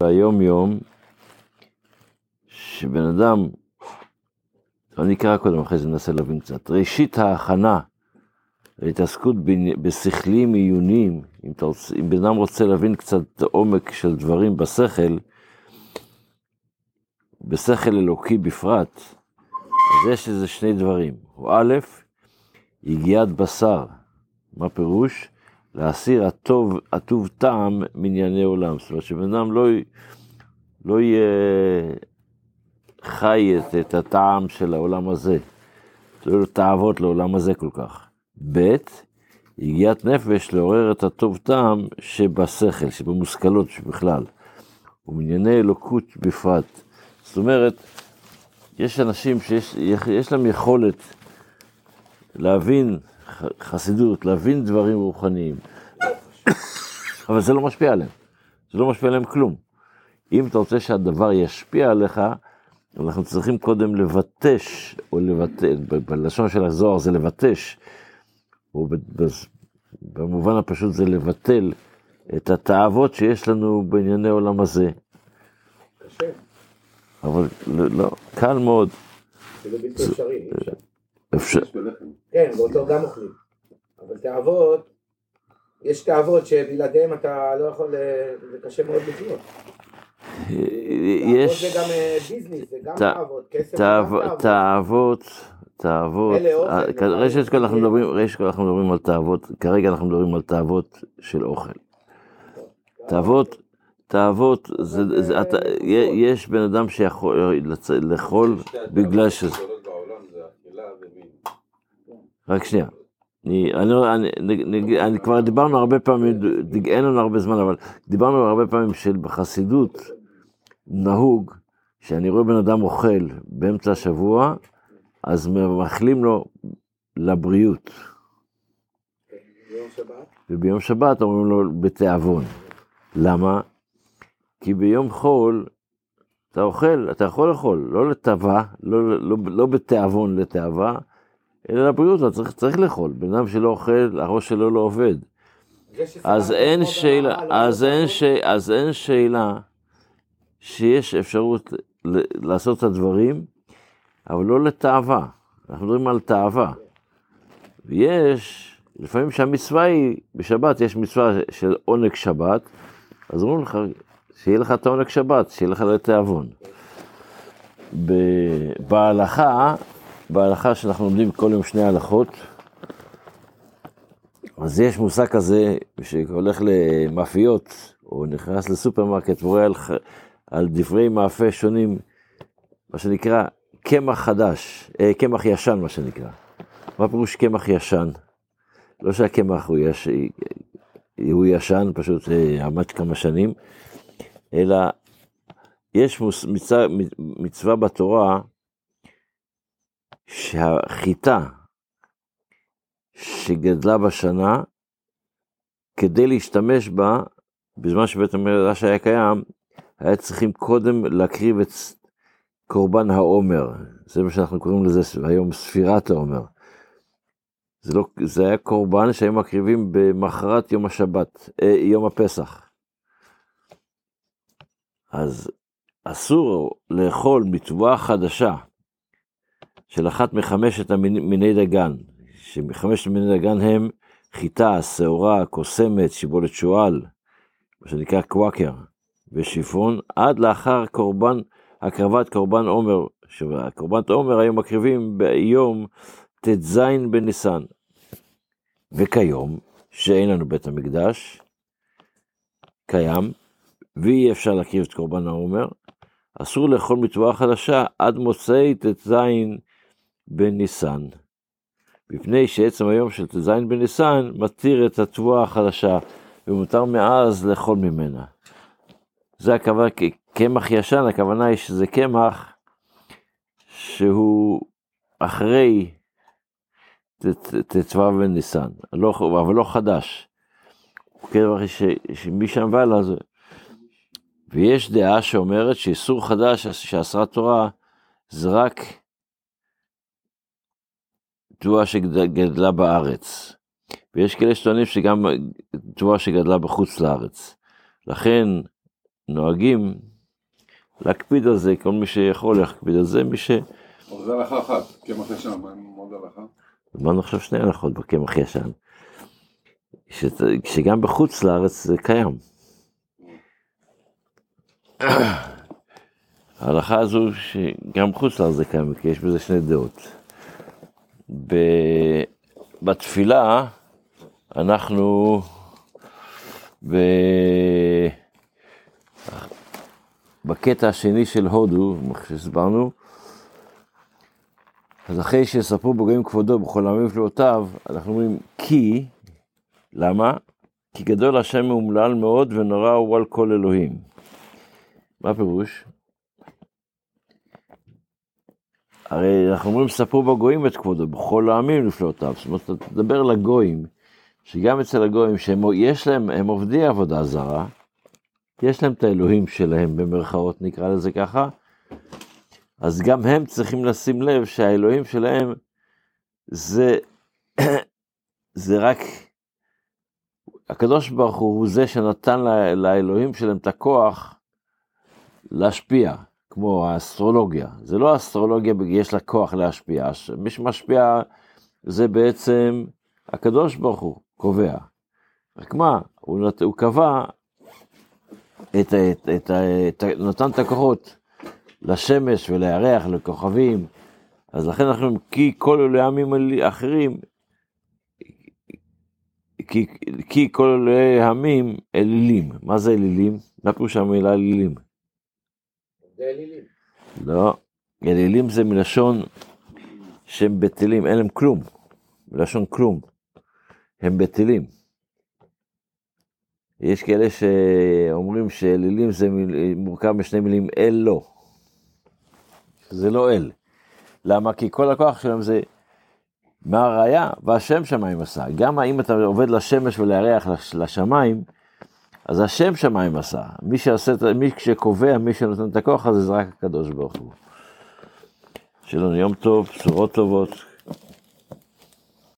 ביום יום, שבן אדם, אני אקרא קודם, אחרי זה ננסה להבין קצת. ראשית ההכנה להתעסקות בשכלים עיוניים, אם, אם בן אדם רוצה להבין קצת עומק של דברים בשכל, בשכל אלוקי בפרט, אז יש איזה שני דברים. הוא א', יגיעת בשר. מה פירוש? להסיר הטוב, הטוב טעם מענייני עולם. זאת אומרת שבן אדם לא, לא יהיה חי את, את הטעם של העולם הזה. לא יהיו תאוות לעולם הזה כל כך. ב', יגיעת נפש לעורר את הטוב טעם שבשכל, שבמושכלות שבכלל, ומענייני אלוקות בפרט. זאת אומרת, יש אנשים שיש להם יכולת להבין חסידות, להבין דברים רוחניים, אבל זה לא משפיע עליהם, זה לא משפיע עליהם כלום. אם אתה רוצה שהדבר ישפיע עליך, אנחנו צריכים קודם לבטש, או לבטל, בלשון של הזוהר זה לבטש, או במובן הפשוט זה לבטל את התאוות שיש לנו בענייני עולם הזה. קשה. אבל לא, לא קל מאוד. זה לא בלתי אפשרי, אפשר. כן, באותו גם אוכלים. אבל תאוות, יש תאוות שבלעדיהם אתה לא יכול, זה קשה מאוד לחיות. יש... זה גם אה, ביזנס, זה גם תאוות, כסף תאוות. תאוות, תאוות, ראשית כל אנחנו מדברים, ראשית כל אנחנו מדברים על תאוות, כרגע אנחנו מדברים על תאוות של אוכל. תאוות, תאוות, יש בן אדם שיכול לאכול בגלל שזה... רק שנייה. אני, אני, אני, אני כבר דיברנו הרבה פעמים, אין לנו הרבה זמן, אבל דיברנו הרבה פעמים של בחסידות נהוג, שאני רואה בן אדם אוכל באמצע השבוע, אז מאחלים לו לבריאות. וביום שבת אומרים לו בתיאבון. למה? כי ביום חול אתה אוכל, אתה יכול לאכול, לא לתאווה, לא, לא, לא בתיאבון לתאווה, אלא לבריאות, אתה צריך, צריך לאכול. בן אדם שלא אוכל, הראש שלו לא עובד. אז אין שאלה, אז אין, ש... אז אין שאלה שיש אפשרות לעשות את הדברים, אבל לא לתאווה. אנחנו מדברים על תאווה. ויש, לפעמים שהמצווה היא, בשבת יש מצווה של עונג שבת, אז אומרים לך, שיהיה לך את העונג שבת, שיהיה לך לתיאבון. בהלכה, בהלכה שאנחנו לומדים כל יום שני הלכות, אז יש מושג כזה שהולך למאפיות, או נכנס לסופרמרקט ורואה על, על דברי מאפה שונים, מה שנקרא קמח חדש, אה, קמח ישן מה שנקרא. מה פירוש קמח ישן? לא שהקמח הוא, יש, הוא ישן, פשוט אה, עמד כמה שנים, אלא יש מצווה, מצווה בתורה שהחיטה שגדלה בשנה, כדי להשתמש בה, בזמן שבית המדרש היה קיים, היה צריכים קודם להקריב את קורבן העומר, זה מה שאנחנו קוראים לזה היום ספירת העומר. זה, לא, זה היה קורבן שהיו מקריבים במחרת יום השבת, אה, יום הפסח. אז אסור לאכול מתבואה חדשה של אחת מחמשת מיני דגן, שמחמשת מיני דגן הם חיטה, שעורה, קוסמת, שיבולת שועל, מה שנקרא קוואקר, ושיפון, עד לאחר קורבן, הקרבת קורבן עומר, שקורבן עומר היו מקריבים ביום ט"ז בניסן. וכיום, שאין לנו בית המקדש, קיים, ואי אפשר להקריב את קורבן העומר, אסור לאכול מתבואה חדשה עד מוצאי ט"ז בניסן. מפני שעצם היום של ט"ז בניסן מתיר את התבואה החדשה, ומותר מאז לאכול ממנה. זה הכוונה, קמח ישן, הכוונה היא שזה קמח שהוא אחרי ט"ו בניסן, לא, אבל לא חדש. קמח שמשם והלאה זה... ויש דעה שאומרת שאיסור חדש שאסרה תורה זה רק תבואה שגדלה בארץ. ויש כאלה שטוענים שגם תבואה שגדלה בחוץ לארץ. לכן נוהגים להקפיד על זה, כל מי שיכול להקפיד על זה, מי ש... זה הלכה אחת, קמח ישן, מה עם עוד הלכה? אמרנו עכשיו שני הלכות בקמח ישן. שגם בחוץ לארץ זה קיים. ההלכה הזו שגם בחוץ לארץ זה קיים, כי יש בזה שני דעות. בתפילה אנחנו ב... בקטע השני של הודו, מה שהסברנו, אז אחרי שיספרו בגויים כבודו בכל העמים ופלאותיו, אנחנו אומרים כי, למה? כי גדול השם מאומלל מאוד ונורא הוא על כל אלוהים. מה הפירוש? הרי אנחנו אומרים ספרו בגויים את כבודו בכל העמים לפלאותיו, זאת אומרת, אתה תדבר לגויים, שגם אצל הגויים שיש להם, הם עובדי עבודה זרה, יש להם את האלוהים שלהם במרכאות נקרא לזה ככה, אז גם הם צריכים לשים לב שהאלוהים שלהם זה, זה רק, הקדוש ברוך הוא הוא זה שנתן לאלוהים שלהם את הכוח להשפיע, כמו האסטרולוגיה. זה לא האסטרולוגיה, יש לה כוח להשפיע, מי שמשפיע זה בעצם הקדוש ברוך הוא קובע. רק מה, הוא, נת, הוא קבע, את, את, את, את, נתן את הכוחות לשמש ולירח, לכוכבים, אז לכן אנחנו כי כל אלוהי עמים אחרים, כי, כי כל אלוהי עמים אלילים. מה זה אלילים? מה פירוש המילה אלילים? זה אלילים. לא, אלילים זה מלשון שהם בטלים, אין להם כלום, מלשון כלום, הם בטלים. יש כאלה שאומרים שאלילים זה מיל- מורכב משני מילים אל לא, זה לא אל. למה? כי כל הכוח שלהם זה מה הראיה? והשם שמיים עשה. גם אם אתה עובד לשמש ולירח לש- לשמיים, אז השם שמיים עשה. מי שעושה, את ה- מי שקובע, מי שנותן את הכוח הזה, זה רק הקדוש ברוך הוא. שיהיה לנו יום טוב, בשורות טובות,